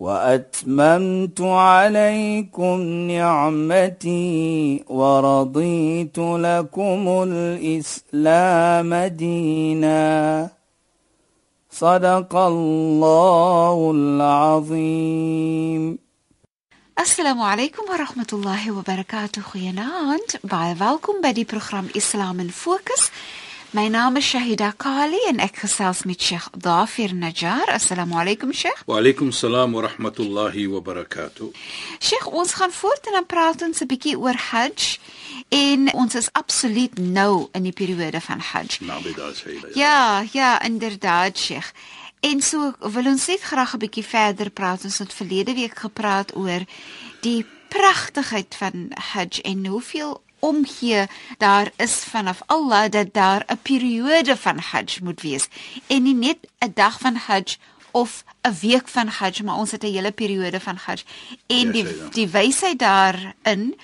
وأتممت عليكم نعمتي ورضيت لكم الإسلام دينا. صدق الله العظيم. السلام عليكم ورحمة الله وبركاته. خيانات بعد بدي برنامج إسلام الفوكس My naam is Shahida Kali en ek gesels met Sheikh Dafir Najjar. Assalamu alaykum Sheikh. Wa alaykum salaam wa rahmatullahi wa barakatuh. Sheikh, ons gaan voort en dan praat ons 'n bietjie oor Hajj en ons is absoluut nou in die periode van Hajj. Nou by daai sê jy. Ja, ja, inderdaad, Sheikh. En so wil ons net graag 'n bietjie verder praat. Ons het verlede week gepraat oor die pragtigheid van Hajj en hoeveel omgee daar is vanaf Allah dat daar 'n periode van Hajj moet wees en nie net 'n dag van Hajj of 'n week van Hajj, maar ons het 'n hele periode van Hajj. En Ja, die die wysheid daarin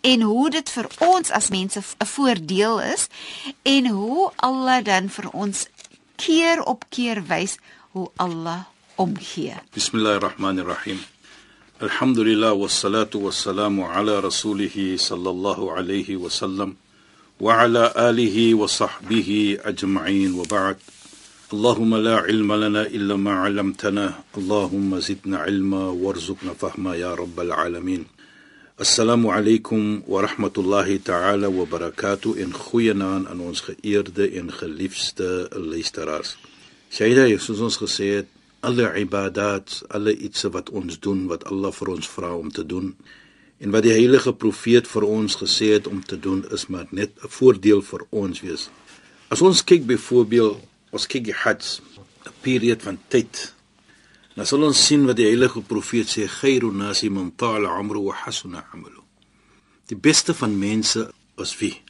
en hoe dit vir ons as mense 'n voordeel is en hoe Allah dan vir ons keer op keer wys hoe Allah omgee. Bismillahir Rahmanir Rahim. Alhamdulillah wassalatu wassalamu ala rasulih sallallahu alayhi wa sallam wa ala alihi wa sahbihi ajma'in wa ba'd. اللهم لا علم لنا إلا ما علمتنا اللهم زدنا علما وارزقنا فهما يا رب العالمين السلام عليكم ورحمة الله تعالى وبركاته إن خوينا aan ons geëerde en geliefde luisteraars. Shaida, soos ons gesê het, alle ibadat, alle iets wat ons doen wat Allah vir ons vra om te doen en wat die heilige profeet vir ons gesê het om te doen is maar net 'n voordeel vir ons wees. As ons kyk byvoorbeeld, ons kyk die Hajj, 'n periode van tyd. Dan sal ons sien wat die heilige profeet sê, "Khairu nasi man ta'ala 'umru wa hasuna 'amalu." Die beste van mense is wie?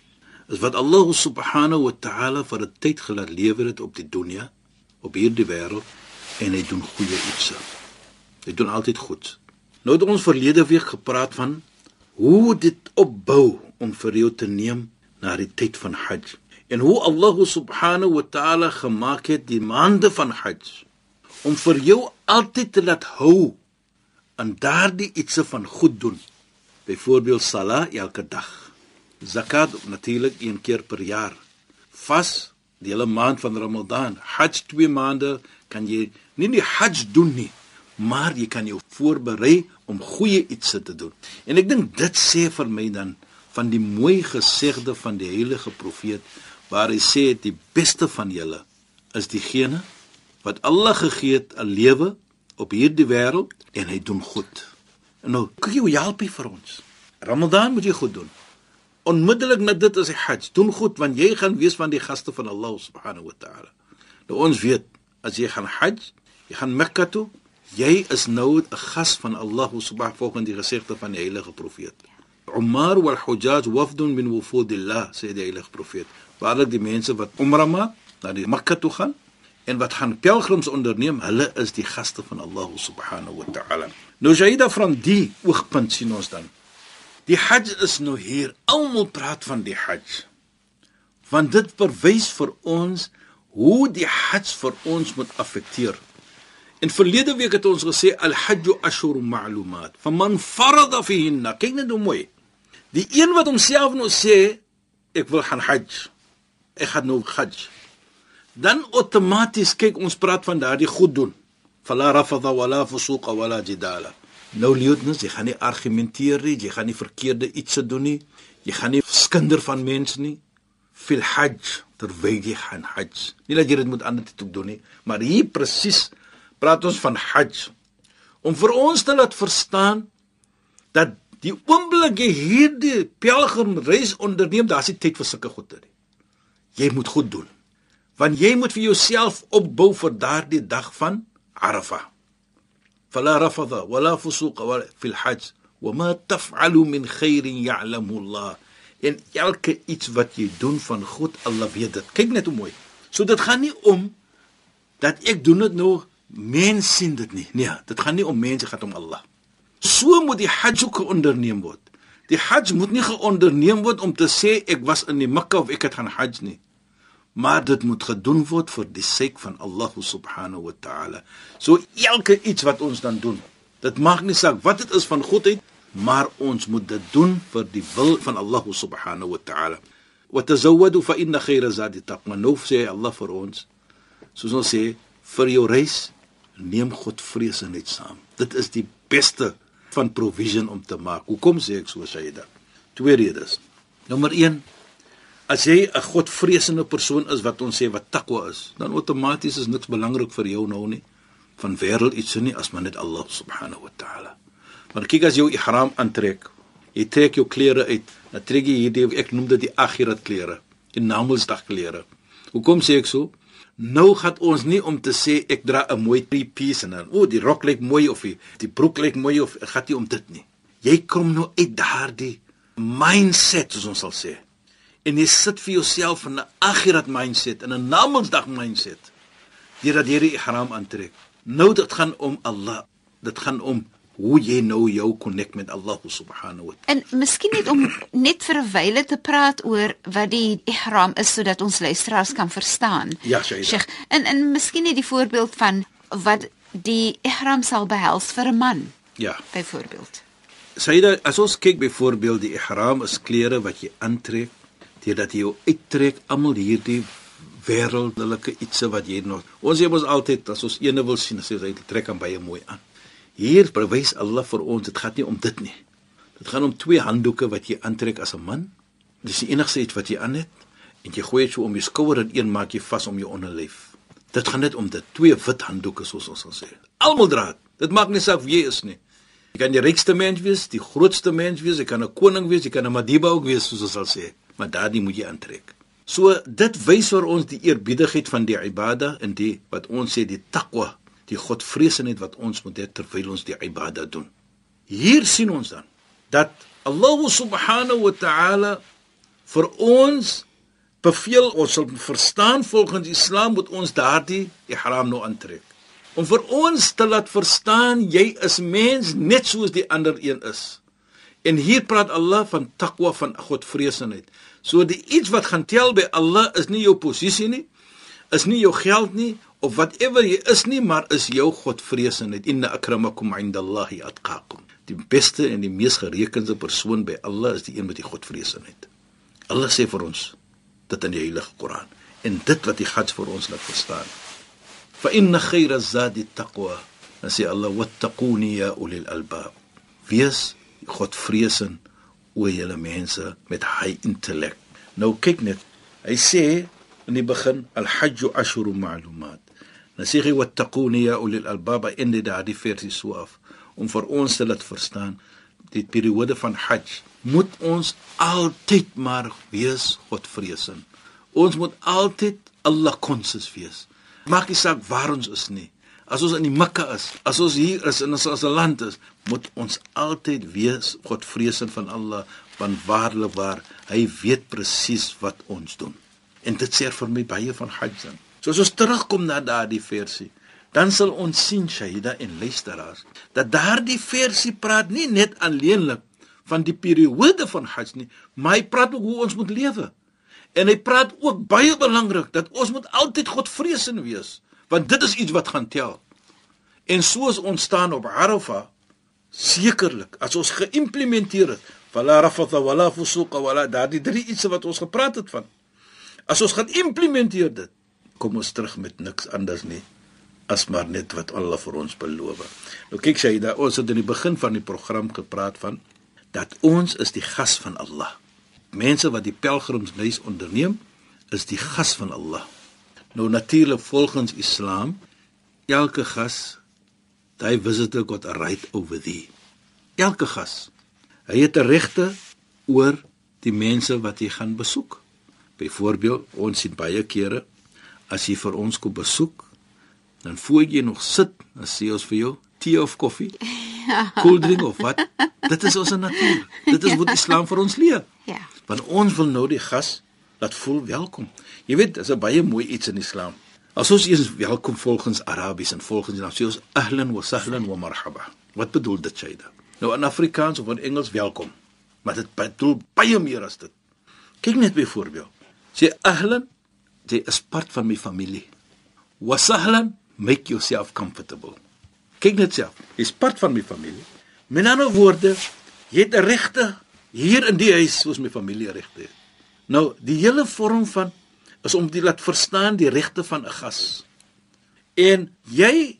Is wat Allah subhanahu wa ta'ala vir 'n tyd gelaat lewer het op die dunia, op hierdie wêreld en hy doen goeie iets. Hy doen altyd goed. Nou het ons verlede week gepraat van hoe dit opbou om vir jou te neem na die tyd van Hajj en hoe Allah subhanahu wa ta'ala gemaak het die maande van Hajj om vir jou altyd te laat hou aan daardie ietsie van goed doen. Byvoorbeeld sala elke dag. Zakat natuurlik een keer per jaar. Vas die hele maand van Ramadan. Hajj twee maande kan jy nie die Hajj doen nie, maar jy kan jou voorberei om goeie ietsie te doen. En ek dink dit sê vir my dan van die mooi gesegde van die heilige profeet waar hy sê die beste van julle is diegene wat Allah gegee het 'n lewe op hierdie wêreld en hy doen goed. En nou, kyk hoe help hy vir ons. Ramadan moet jy goed doen. Onmiddellik na dit is die Hajj. Doen goed want jy gaan wees van die gaste van Allah subhanahu wa ta'ala. Nou ons weet as jy gaan Hajj, jy gaan Mekka toe, jy is nou 'n gas van Allah subhanahu volgens die gesegde van die heilige profeet. Umar wal Hujjaj wafdun min wufudillah, sê die heilige profeet. Waarlik die mense wat Umrah maak, na die Mekka toe gaan en wat gaan pelgrims onderneem, hulle is die gaste van Allah subhanahu wa ta'ala. Nou Shaida van die oogpunt sien ons dan. Die Hajj is nou hier. Almal praat van die Hajj. Want dit verwys vir ons hoe die Hajj vir ons moet affekteer. En verlede week het ons gesê al-Hajj ashhur ma'lumat. Faman farada fihinna. Kyk net hoe mooi. Die een wat homself nou sê ek wil gaan Hajj. Ek gaan nou Hajj. Dan outomaties kyk ons praat van daardie goed doen. Fala rafadha wala fusuqa wala jidala. Nou leutnants, jy gaan nie argumenteer nie, jy gaan nie verkeerde iets doen nie. Jy gaan nie skinder van mense nie. Fil hajj, terwyl jy gaan hajj. Nie dat jy dit moet ander toe doen nie, maar hier presies praat ons van hajj. Om vir ons te laat verstaan dat die oomblik jy hierdie pelgrimreis onderneem, daar's nie tyd vir sulke goede nie. Jy moet goed doen. Want jy moet vir jouself opbou vir daardie dag van Arafah. فلا رفض ولا فسوق ولا في الحج wa ma taf'alu min khairin ya'lamu Allah. En elke iets wat jy doen van God, Allah weet dit. Kyk net hoe mooi. So dit gaan nie om dat ek doen dit nou mens sien dit nie. Nee, dit gaan nie om mense, dit gaan om Allah. So moet die Hajj ook onderneem word. Die Hajj moet nie geonderneem word om te sê ek was in die Mekka of ek het gaan Hajj nie. Maar dit moet gedoen word vir die sake van Allah subhanahu wa ta'ala. So elke iets wat ons dan doen, dit maak nie saak wat dit is van godheid, maar ons moet dit doen vir die wil van Allah subhanahu wa ta'ala. Wa tazawwadu fa inna khayra zadi taqwa. Nou sê Allah vir ons, soos ons sê, vir jou reis neem God vrese net saam. Dit is die beste van provision om te maak. Hoekom sê ek so dit? Twee redes. Nommer 1 As jy 'n Godvreesende persoon is wat ons sê wat takwa is, dan outomaties is niks belangrik vir jou nou nie van wêreld iets nie as maar net Allah subhanahu wa ta'ala. Maar kyk as jy ihram aantrek, jy trek jou klere uit, dan trek jy hierdie ek noem dit die akhirat klere, die namelsdag klere. Hoekom sê ek so? Nou gaan ons nie om te sê ek dra 'n mooi three piece en dan o, die rok lyk mooi of die, die broek lyk mooi of gaan nie om dit nie. Jy kom nou uit daardie mindset soos ons sal sê. En jy sit vir jouself in 'n akhirat mindset en 'n namensdag mindset. Deurdat jy die ihram aantrek. Nou dit gaan om Allah. Dit gaan om hoe jy nou jou connect met Allah subhanahu wa ta'ala. En miskien net om net vir 'n wyle te praat oor wat die ihram is sodat ons luisteraars kan verstaan. Ja, Sheikh. En en miskien net die voorbeeld van wat die ihram sal behels vir 'n man. Ja. Byvoorbeeld. Sayyida, as ons kyk byvoorbeeld die ihram is klere wat jy aantrek, deurdat jy jou uittrek almal hierdie wêreldelike ietsie wat jy nog. Ons sê mos altyd as ons ene wil sien, sê hy trek hom baie mooi aan. Hier bewys Allah vir ons, dit gaan nie om dit nie. Dit gaan om twee handdoeke wat jy aantrek as 'n man. Dis die enigste iets wat jy aan het en jy gooi dit so om jou skouer en een maak jy vas om jou onderlyf. Dit gaan net om dit twee wit handdoeke soos ons sal sê. Almal dra dit. Dit maak nie saak wie jy is nie. Jy kan die rykste mens wees, die grootste mens wees, jy kan 'n koning wees, jy kan 'n madiba ook wees soos ons sal sê, maar daardie moet jy aantrek. So dit wys vir ons die eerbiedigheid van die ibada en die wat ons sê die takwa die Godvreesenheid wat ons moet hê terwyl ons die ibadah doen. Hier sien ons dan dat Allah subhanahu wa ta'ala vir ons beveel ons sal verstaan volgens Islam moet ons daardie ihram nou aantrek. Om vir ons te laat verstaan jy is mens net soos die ander een is. En hier praat Allah van takwa van Godvreesenheid. So die iets wat gaan tel by Allah is nie jou posisie nie, is nie jou geld nie of whatever jy is nie, maar is jou Godvreesenheid. Inna akramakum indallahi atqakum. Die beste en die mees gerekende persoon by Allah is die een met die Godvreesenheid. Allah sê vir ons dit in die Heilige Koran en dit wat die God vir ons laat verstaan. Fa inna khayra zadi taqwa. Sê Allah wattaquni ya ulil albab. Wees Godvreesen o julle mense met high intellect. Nou kyk net. Hy sê in die begin al-hajj ashhur ma'lumat. Nasihi wattaquni ya ulil albab in die daardie versie so af om vir ons te laat verstaan die periode van Hajj moet ons altyd maar wees Godvreesend. Ons moet altyd Allah konsens wees. Maak nie saak waar ons is nie. As ons in die Mekka is, as ons hier is in ons as 'n land is, moet ons altyd wees Godvreesend van Allah, want waarlik waar hy weet presies wat ons doen. En dit sê vir my baie van Hajj. Dan. So as ons terugkom na daardie versie, dan sal ons sien Shahida en luisteraars dat daardie versie praat nie net alleenlik van die periode van Hajj nie, maar hy praat ook hoe ons moet lewe. En hy praat ook baie belangrik dat ons moet altyd Godvreesend wees, want dit is iets wat gaan tel. En soos ons staan op Arafah, sekerlik as ons geïmplementeer het, wala rafatha wala fusuqa wala daardie drie iets wat ons gepraat het van. As ons gaan implementeer dit, kom ons terug met niks anders nie as maar net wat Allah vir ons beloof. Nou kyk jy daar ons het in die begin van die program gepraat van dat ons is die gas van Allah. Mense wat die pelgrimsreis onderneem is die gas van Allah. Nou natuurlik volgens Islam elke gas hy visitor got a right over thee. Elke gas. Hy het 'n regte oor die mense wat hy gaan besoek. Byvoorbeeld, ons sien baie kere as jy vir ons kom besoek, dan voor jy nog sit, dan sê ons vir jou tee of koffie. Koeldrink of wat? Dit is ons natuur. Dit is wat Islam vir ons leer. Ja. Want ons wil nou die gas laat voel welkom. Jy weet, dis 'n baie mooi iets in Islam. As ons eers welkom volgens Arabies en volgens dan sê ons ahlan wa sahlan wa marhaba. Wat bedoel dit Shaida? Nou in Afrikaans of in Engels welkom. Maar dit bedoel baie meer as dit. Kyk net byvoorbeeld. Sê ahlan, jy is part van my familie. Wa sahlan, make yourself comfortable. Kyk net self. Jy's part van my familie. Met ander woorde, jy het 'n regte hier in die huis soos my familie regte het. Nou, die hele vorm van is om dit laat verstaan die regte van 'n gas. En jy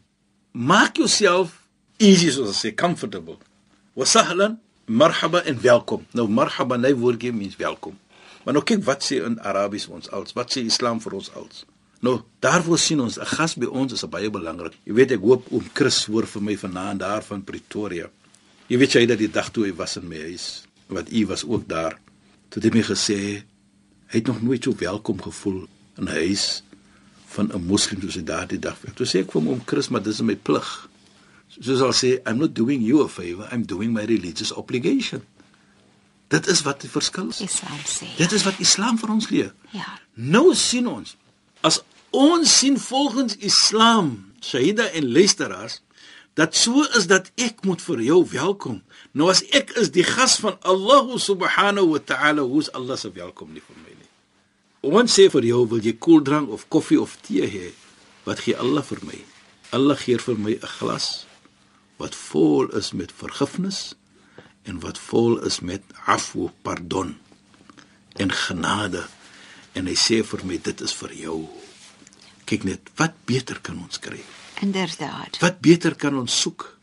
maak jouself easy soos ons sê comfortable. Wa sahlan, marhaba en welkom. Nou marhaba nei woordjie means welkom. Maar nou kyk wat sê in Arabies ons als, wat sê Islam vir ons als. Nou, daarvoor sien ons 'n gas by ons is baie belangrik. Jy weet ek hoop oom Chris hoor vir my vanaand daar van Pretoria. Jy weet jy dat die dag toe hy was in my huis, wat u was ook daar. Toe het hy my gesê hy het nog nooit so welkom gevoel in 'n huis van 'n moslim soos hy daardie dag was. Toe sê ek vir hom oom Chris, maar dis my plig. Soos al sê, I'm not doing you a favor, I'm doing my religious obligation. Dit is wat die verskil is. Islam sê. Dit is wat Islam vir ons leer. Ja. Nou sien ons as ons sien volgens Islam, Shaida en luisteraars, dat so is dat ek moet vir jou welkom. Nou as ek is die gas van Allah subhanahu wa ta'ala, hoe's Allah se welkom nie vir my. Ons sê vir jou, wil jy koeldrank of koffie of tee hê? Wat gee Allah vir my? Allah gee vir my 'n glas wat vol is met vergifnis en wat vol is met afwu, pardon en genade. En hy sê vir my dit is vir jou. Kyk net, wat beter kan ons kry? Inderdaad. Wat beter kan ons soek?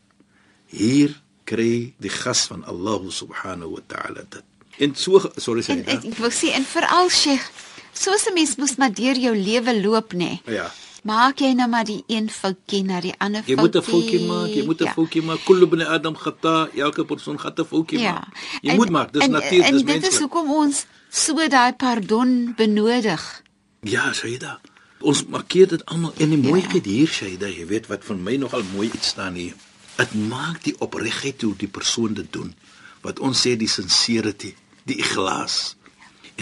Hier kry die gas van Allah subhanahu wa ta'ala dit. En so sorry sê ek, ek wil sê en veral Sheikh, soos 'n mens moet maar deur jou lewe loop nê. Ja. Maak jy nou maar die een foutjie na die ander Jy foutjie. moet 'n foutjie maak, jy moet 'n Ja. foutjie maak. Kullu bin Adam khata, elke persoon gaan 'n foutjie Ja. maak. Jy moet maak, dis en, natuurlik, en dis dit is menslik. hoekom ons so daai pardon benodig. Ja, Shaida. Ons markeer dit almal en die mooiheid hier Shaida, jy weet wat vir my nogal mooi iets staan hier. Dit maak die opregtheid hoe die persoon dit doen. Wat ons sê die sincerity, die ikhlas.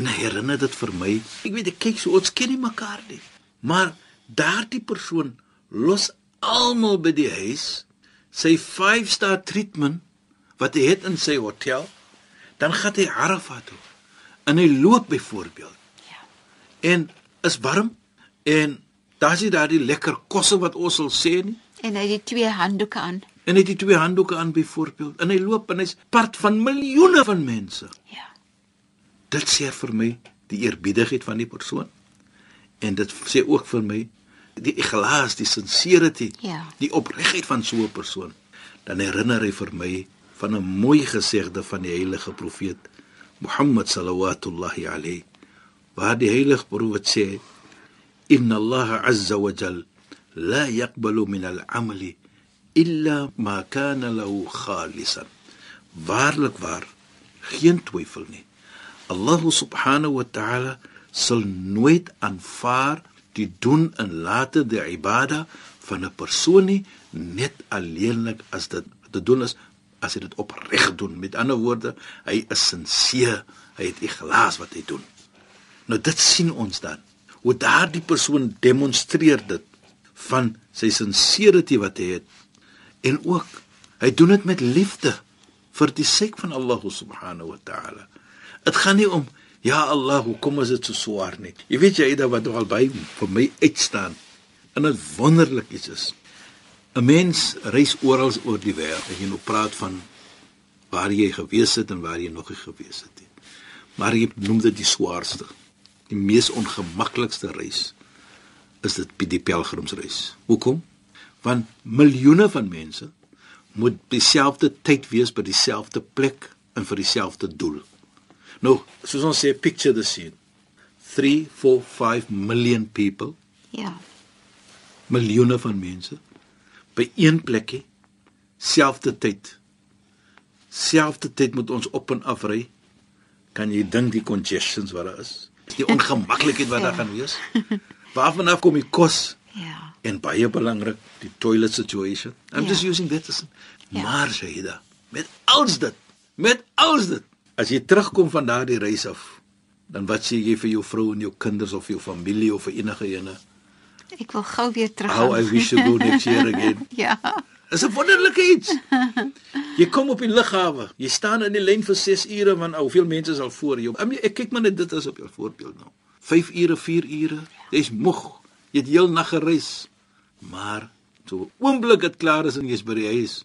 En herinner dit vir my. Ek weet ek kyk so ons ken nie mekaar nie. Maar daardie persoon los almal by die huis sy 5-star treatment wat hy het in sy hotel, dan gaan hy Arafat toe. En hy loop byvoorbeeld en is warm en daar's nie daardie lekker kosse wat ons sal sê nie En hy het die twee handdoeke aan. en hy het die twee handdoeke aan byvoorbeeld en hy loop en hy's part van miljoene van mense Ja. Dit sê vir my die eerbiedigheid van die persoon. En dit sê ook vir my die ikhlas die sincerity Ja. die opregtheid van so 'n persoon. Dan herinner hy vir my van 'n mooi gesegde van die heilige profeet Mohammed sallallahu alayhi waar die heilige profeet sê inna Allah azza wa jal la yaqbalu min al-amali illa ma kana lahu khalisan. Waarlik waar geen twyfel nie Allah subhanahu wa ta'ala sal nooit aanvaar die doen en late die ibada van 'n persoon nie net alleenlik as dit te doen is as hy dit opreg doen. Met ander woorde hy is sinseer hy het ikhlas wat hy doen. Nou dit sien ons dan hoe daardie persoon demonstreer dit van sy sincerity wat hy het. En ook hy doen dit met liefde vir die sake van Allah subhanahu wa ta'ala dit gaan nie om ja Allah hoekom is dit so swaar nie jy weet jy Ida wat nogal by vir my uitstaan en dit wonderlik iets is 'n mens reis oral oor die wêreld en jy nou praat van waar jy gewees het en waar jy nog nie gewees het nie maar jy noem dit die swaarste die mees ongemaklikste reis is dit die pelgrimsreis. Hoekom? Want miljoene van mense moet dieselfde tyd wees by dieselfde plek en vir dieselfde doel. Nou, soos ons sê picture the scene. 3, 4, 5 million people, Ja. miljoene van mense by een plekkie, selfde tyd. Selfde tyd moet ons op en af ry. Kan jy dink die congestions wat daar is? Die ongemaklikheid wat daar gaan wees? Waarvan af kom die kos? Ja. En baie belangrik, die toilet situation. I'm Ja. just using that as Ja. Maar Shaida, met alles dit, met alles dit, as jy terugkom van daardie reis af, dan wat sê jy vir jou vrou en jou kinders of jou familie of vir enige ene? Ek wil gou weer terug. How I wish to go next year again. ja. Is 'n wonderlike iets. Jy kom op die lughawe. Jy staan in die lyn vir 6 ure want hoeveel mense is al voor jou. Ek kyk maar net dit as op jou voorbeeld nou. 5 ure, 4 ure. Jy's moeg. Jy het heel nag gereis. Maar so oomblik dit klaar is en jy's by die huis,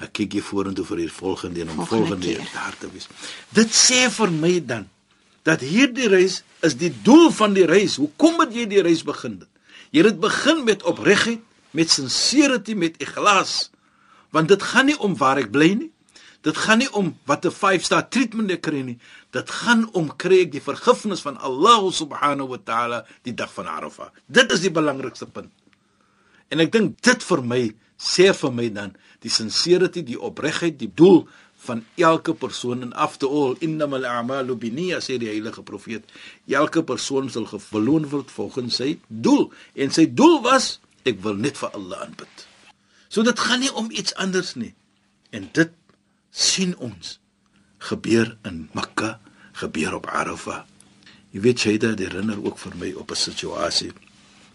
dan kyk jy vorentoe vir die volgende en om volgende, volgende daar te wees. Dit sê vir my dan dat hierdie reis is die doel van die reis. Hoekom het jy die reis begin? Jy het dit begin met opregtheid, met sincerity, met ikhlas. Want dit gaan nie om waar ek bly nie. Dit gaan nie om wat 'n 5-star treatment ek kry nie. Dit gaan om kry ek die vergifnis van Allah subhanahu wa ta'ala die dag van Arafah. Dit is die belangrikste punt. En ek dink dit vir my sê vir my dan die sincerity, die opregtheid, die doel van elke persoon en after all innamal a'malu binniyah sê die heilige profeet. Elke persoon sal gebeloon word volgens sy doel. En sy doel was ek wil net vir Allah aanbid. So dit gaan nie om iets anders nie. En dit sien ons gebeur in Mekka gebeur op Arafah. Jy weet jy dit herinner ook vir my op 'n situasie.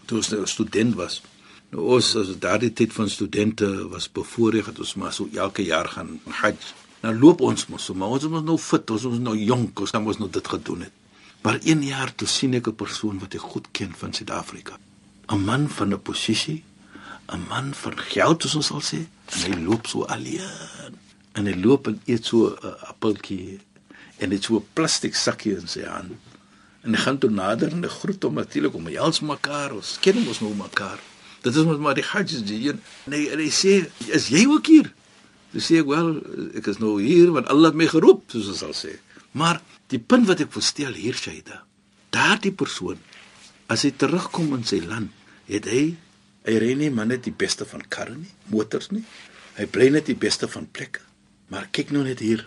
Toe 'n nou student was nou ons as daardie tyd van studente was bevoorreg het ons maar so elke jaar gaan hajj Nou loop ons mos, maar ons is nou fit, ons is nou jonk, ons kan mos nou dit gedoen het. Maar een jaar toe sien ek 'n persoon wat ek goed ken van Suid-Afrika. 'n Man van 'n posisie, 'n man van geld, soos ons sal sê, en hy loop so alleen. En hy loop en eet so 'n appeltjie en dit so 'n plastiek sakkie in sy hand. En hy gaan toe nader en groet hom natuurlik om hels mekaar, ons ken ons nou mekaar. Dit is mos maar die hajj die hier. Nee, hy sê, "Is jy ook hier?" Dis sê ek wel, ek is nou hier want Allah het my geroep, soos ons sal sê. Maar die punt wat ek wil stel hier Shaida, daardie persoon as hy terugkom in sy land, het hy hy ry nie maar net die beste van karre nie, motors nie. Hy bly net die beste van plekke. Maar kyk nou net hier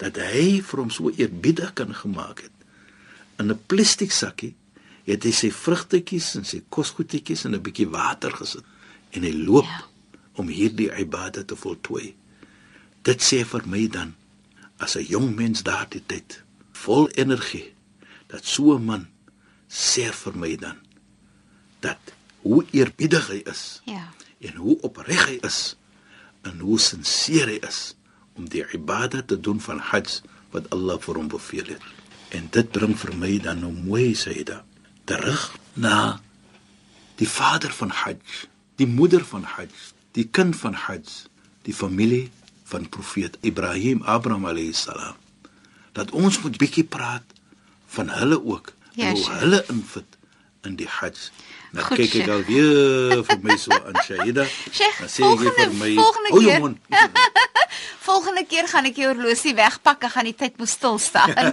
dat hy vir hom so eerbiedig kan gemaak het. In 'n plastiek sakkie het hy sy vrugtetjies en sy kosgoedjies in 'n bietjie water gesit en hy loop ja. om hierdie ibadah te voltooi. Dit sê vir my dan as 'n jong mens daardie tyd vol energie dat so 'n man sê vir my dan dat hoe eerbiedig hy is. Ja. En hoe opreg hy is en hoe sinseer hy is om die ibadah te doen van Hajj wat Allah vir hom beveel het. En dit bring vir my dan nou mooi Saida terug na die vader van Hajj, die moeder van Hajj, die kind van Hajj, die familie van profeet Ibrahim Abraham alayhis salam. Dat ons moet bietjie praat van hulle ook ja, hoe hulle invit in die hajj. Nou Goed, kyk ek al weer vir my so aan Shaida dan. Sê jy vir my hou jou mond volgende keer gaan ek jou horlosie wegpak en gaan die tyd moet stil staan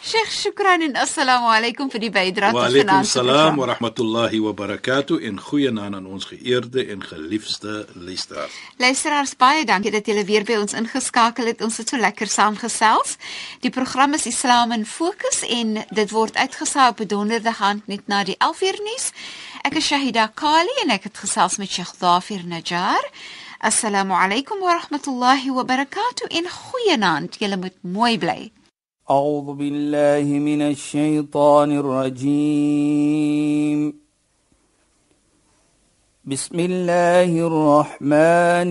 Sheikh shukran en assalamu alaykum vir die bydrae tot vanaand. Wa alaykum salaam wa rahmatullahi wa barakatuh en goeienaand aan ons geëerde en geliefde luisteraars. Luisteraars baie dankie dat julle weer by ons ingeskakel het. Ons het so lekker saamgesels. Die program is Islam in Fokus en dit word uitgesaai op donderdag aand net na die 11uur nuus. Ek is Shahida Kali en ek het gesels met Sheikh Dhafir Najjar. Assalamu alaykum wa rahmatullahi wa barakatuh en goeienaand. Julle moet mooi bly. أعوذ بالله من الشيطان الرجيم بسم الله الرحمن